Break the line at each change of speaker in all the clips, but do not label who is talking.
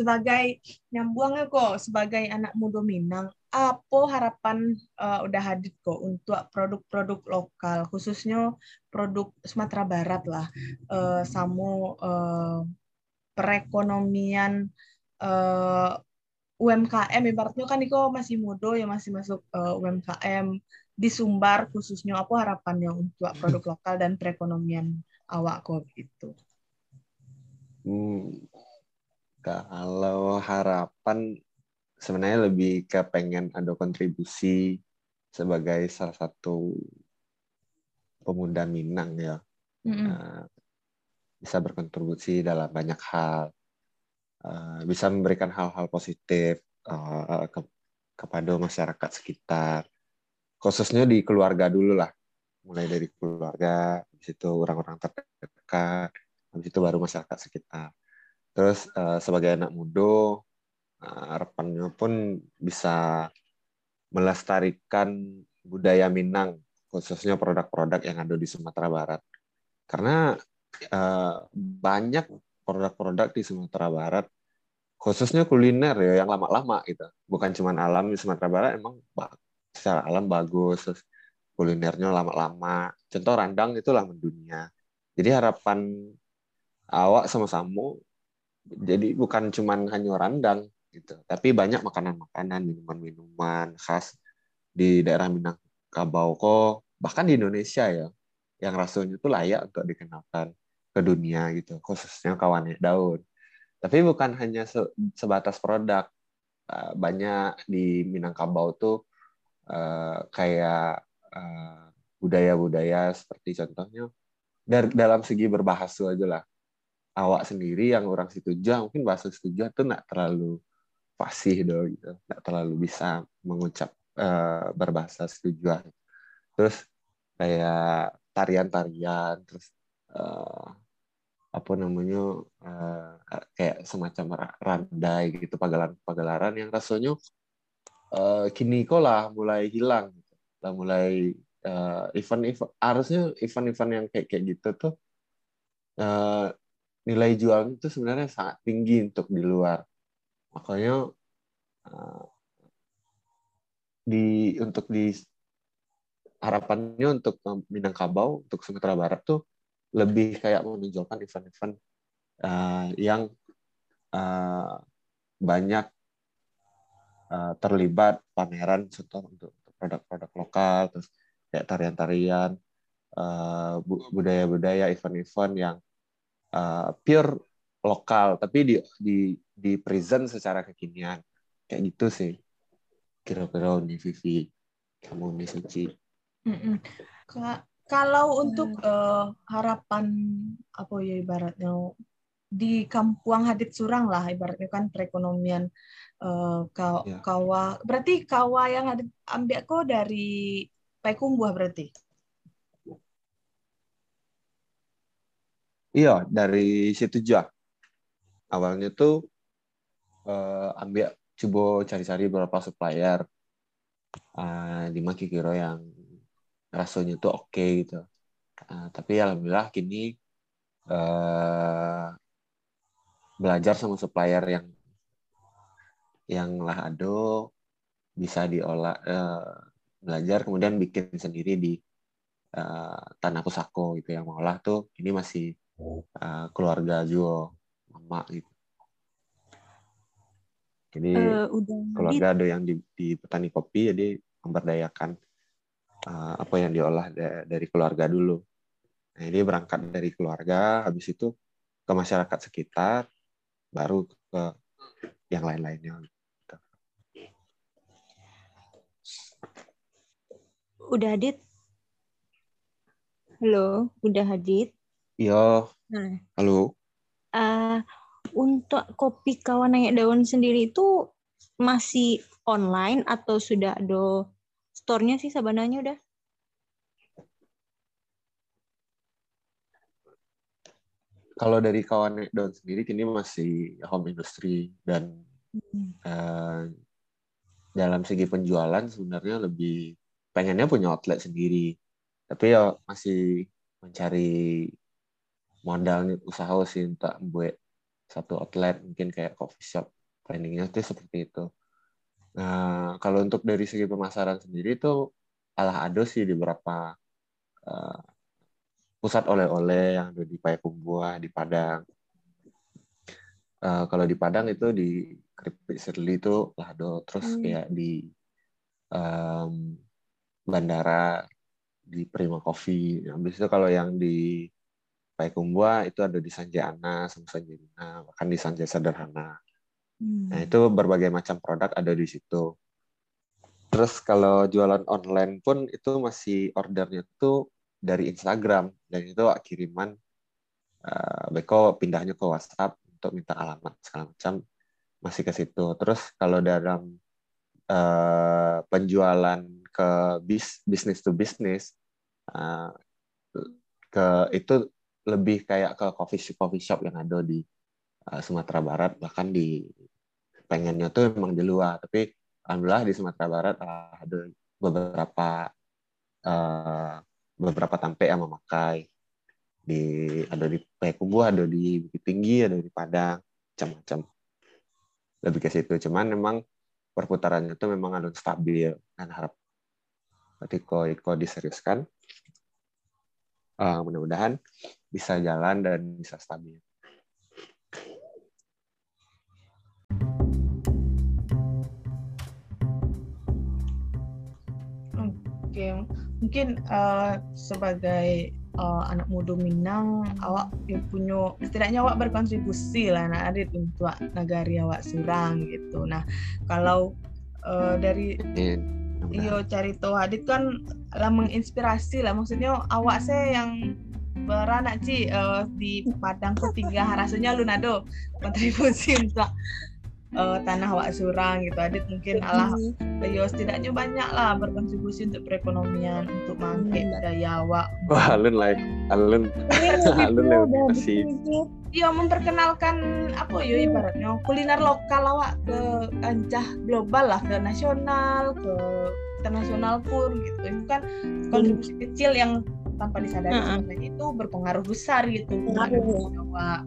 sebagai nyambungnya kok sebagai anak muda Minang, apa harapan uh, udah hadir kok untuk produk-produk lokal, khususnya produk Sumatera Barat lah, uh, uh, perekonomian uh, UMKM ibaratnya kan Iko masih muda ya masih masuk uh, UMKM di Sumbar khususnya apa harapannya untuk produk lokal dan perekonomian awak kok gitu.
Hmm, kalau harapan sebenarnya lebih ke pengen ada kontribusi sebagai salah satu pemuda Minang ya. Mm -hmm. uh, bisa berkontribusi dalam banyak hal. Uh, bisa memberikan hal-hal positif uh, ke, kepada masyarakat sekitar. Khususnya di keluarga dulu lah. Mulai dari keluarga, habis itu orang-orang terdekat, habis itu baru masyarakat sekitar Terus uh, sebagai anak muda, uh, harapannya pun bisa melestarikan budaya Minang, khususnya produk-produk yang ada di Sumatera Barat. Karena uh, banyak produk-produk di Sumatera Barat, khususnya kuliner ya yang lama-lama gitu. Bukan cuma alam di Sumatera Barat, emang secara alam bagus, kulinernya lama-lama. Contoh randang itu lah mendunia. Jadi harapan awak sama-sama jadi bukan cuman hanya randang gitu tapi banyak makanan-makanan minuman-minuman khas di daerah Minangkabau kok. Bahkan di Indonesia ya yang rasanya itu layak untuk dikenalkan ke dunia gitu khususnya kawannya daun tapi bukan hanya sebatas produk eh, banyak di Minangkabau tuh eh, kayak eh, budaya-budaya seperti contohnya dari dalam segi berbahasa aja lah awak sendiri yang orang situ aja mungkin bahasa situ tuh nggak terlalu fasih dong gitu nggak terlalu bisa mengucap uh, berbahasa setuju terus kayak tarian-tarian terus uh, apa namanya uh, kayak semacam randai gitu pagelaran-pagelaran yang rasanya uh, kini kok lah mulai hilang gitu. lah mulai event-event uh, harusnya event-event yang kayak kayak gitu tuh uh, nilai jual itu sebenarnya sangat tinggi untuk di luar. Makanya uh, di untuk di harapannya untuk Minangkabau untuk Sumatera Barat tuh lebih kayak menunjukkan event-event uh, yang uh, banyak uh, terlibat pameran contoh untuk produk-produk lokal terus kayak tarian-tarian budaya-budaya event-event yang uh, pure lokal tapi di di di present secara kekinian. Kayak gitu sih. Kira-kira Uni Vivi kamu Uni Suci.
Kalau untuk uh, harapan apa ya ibaratnya di Kampuang Hadit Surang lah ibaratnya kan perekonomian uh, kau ya. kawa berarti kawa yang ambil kok dari Payakumbuh berarti
Iya, dari situ juga. Awalnya tuh uh, ambil coba cari-cari beberapa supplier uh, di Makikiro yang rasanya tuh oke okay, gitu. Uh, tapi alhamdulillah kini uh, belajar sama supplier yang yang lah ada bisa diolah uh, belajar kemudian bikin sendiri di uh, tanah pusako gitu yang mengolah tuh ini masih uh, keluarga jual mama gitu. Jadi uh, udah keluarga ada yang di, di petani kopi jadi memberdayakan uh, apa yang diolah da dari keluarga dulu. Nah ini berangkat dari keluarga habis itu ke masyarakat sekitar baru ke yang lain-lainnya.
Udah hadit halo udah hadit
Iya. Nah, halo.
Uh, untuk kopi kawan naik daun sendiri itu masih online atau sudah ada store-nya sih sebenarnya udah?
Kalau dari kawan naik daun sendiri kini masih home industry dan hmm. uh, dalam segi penjualan sebenarnya lebih pengennya punya outlet sendiri. Tapi ya masih mencari modal nih usaha sih untuk buat satu outlet mungkin kayak coffee shop planningnya itu seperti itu nah kalau untuk dari segi pemasaran sendiri itu alah ada sih di beberapa uh, pusat oleh-oleh yang ada di Payakumbuh di Padang uh, kalau di Padang itu di Keripik Serli itu Lado terus hmm. kayak di um, bandara di Prima Coffee. Habis itu kalau yang di Payakumbuh itu ada di Sanjana sama Sanjana, bahkan di Sanjay Sederhana. Hmm. Nah, itu berbagai macam produk ada di situ. Terus kalau jualan online pun itu masih ordernya tuh dari Instagram dan itu kiriman uh, Beko pindahnya ke WhatsApp untuk minta alamat segala macam masih ke situ. Terus kalau dalam uh, penjualan ke bis bisnis to bisnis uh, ke itu lebih kayak ke coffee shop coffee shop yang ada di uh, Sumatera Barat. Bahkan di pengennya tuh memang di luar. Tapi alhamdulillah di Sumatera Barat uh, ada beberapa uh, beberapa tampe yang memakai di ada di Payakumbuh ada di Bukit Tinggi ada di Padang macam-macam. Lebih ke situ. Cuman memang perputarannya itu memang harus stabil. Dan harap ketika Iko diseriuskan uh, mudah-mudahan bisa jalan dan bisa stabil.
Oke, mungkin uh, sebagai uh, anak muda Minang, awak yang punya setidaknya awak berkontribusi lah nak adit untuk negari awak surang gitu. Nah, kalau uh, dari Iyo cari tahu Hadit kan lah menginspirasi lah. Maksudnya awak saya yang beranak Ci uh, di Padang ketiga. Rasanya lu nado kontribusi untuk uh, tanah awak surang gitu Adit mungkin Allah yo setidaknya banyak lah berkontribusi untuk perekonomian untuk mangke hmm. daya awak
wah alun lah alun. Alun lah
Iya memperkenalkan apa ya ibaratnya kuliner lokal awak ke kancah global lah ke nasional ke internasional pun gitu. Itu kan kontribusi hmm. kecil yang tanpa disadari uh itu berpengaruh besar gitu
pengaruh. awak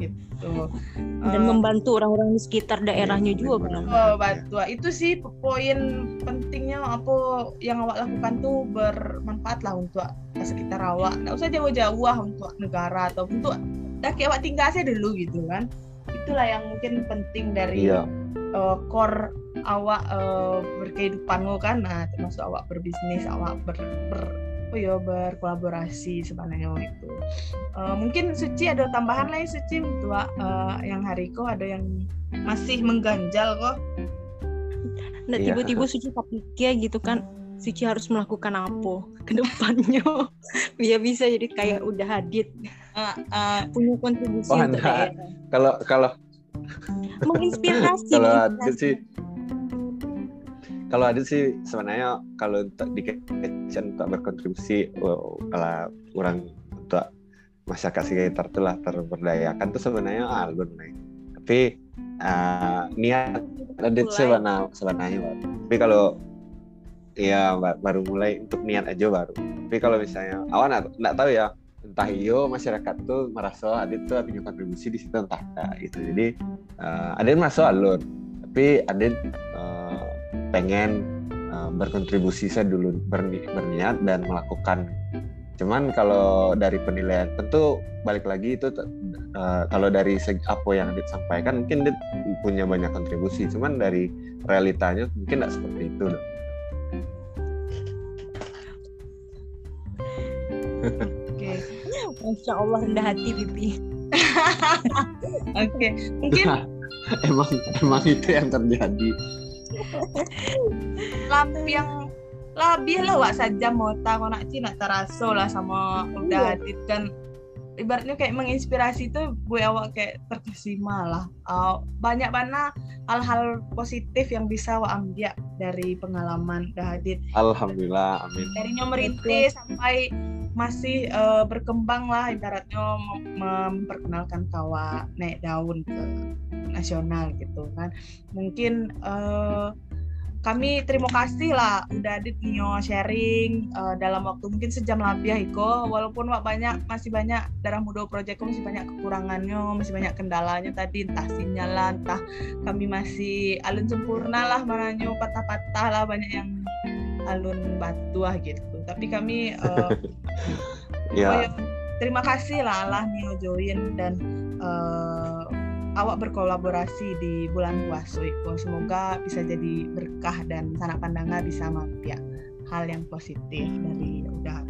gitu. Dan uh, membantu orang-orang di sekitar daerahnya juga
kan oh, bantu itu sih poin pentingnya apa yang awak lakukan tuh bermanfaat lah untuk sekitar awak. Nggak usah jauh-jauh untuk negara atau untuk dah kayak awak tinggal aja dulu gitu kan. Itulah yang mungkin penting dari iya. uh, core awak uh, berkehidupan lo kan. Nah termasuk awak berbisnis awak ber, ber ya berkolaborasi sebenarnya itu uh, mungkin Suci ada tambahan lain Suci untuk uh, yang Hariko ada yang masih mengganjal kok
nah iya. tiba-tiba Suci kepikir gitu kan Suci harus melakukan apa ke depannya biar bisa jadi kayak udah hadit uh, uh, punya kontribusi oh, untuk daerah.
Kalau kalau
menginspirasi.
kalau sih kalau Adit sih sebenarnya kalau untuk di kitchen untuk berkontribusi kalau orang untuk masyarakat sekitar itulah terberdayakan tuh sebenarnya alun nih. Tapi uh, niat Adit sebenarnya sebenarnya tapi kalau Iya baru mulai untuk niat aja baru. Tapi kalau misalnya awan nggak tahu ya entah iyo masyarakat tuh merasa Adit tuh punya kontribusi di situ entah enggak itu. Jadi uh, Adit masuk alur, tapi Adit uh, pengen uh, berkontribusi saya dulu berni berniat dan melakukan. Cuman kalau dari penilaian tentu balik lagi itu uh, kalau dari apa yang Adit sampaikan mungkin Adit punya banyak kontribusi. Cuman dari realitanya mungkin tidak seperti itu. Dong.
Oke. Masya Allah rendah hati Bibi.
Oke, mungkin
emang emang itu yang terjadi.
Lampi yang lebih lah wak saja mau tahu nak cina teraso lah sama udah hadit iya. kan ibaratnya kayak menginspirasi itu gue awak kayak terkesima lah. Uh, banyak banget hal-hal positif yang bisa awak ambil dari pengalaman Dahadit
Alhamdulillah amin.
Dari merintis sampai masih uh, berkembang lah ibaratnya mem memperkenalkan kawa naik daun ke nasional gitu kan. Mungkin uh, kami terima kasih lah udah adit nyo sharing uh, dalam waktu mungkin sejam lebih ya Iko. Walaupun wak banyak masih banyak darah muda proyek masih banyak kekurangannya masih banyak kendalanya tadi entah sinyal entah kami masih alun sempurna lah mananya patah-patah lah banyak yang alun batu lah gitu tapi kami uh, ya. terima kasih lah lah Nio join dan uh, awak berkolaborasi di bulan puasa itu semoga bisa jadi berkah dan sanak pandangan bisa ya hal yang positif dari udah update gitu.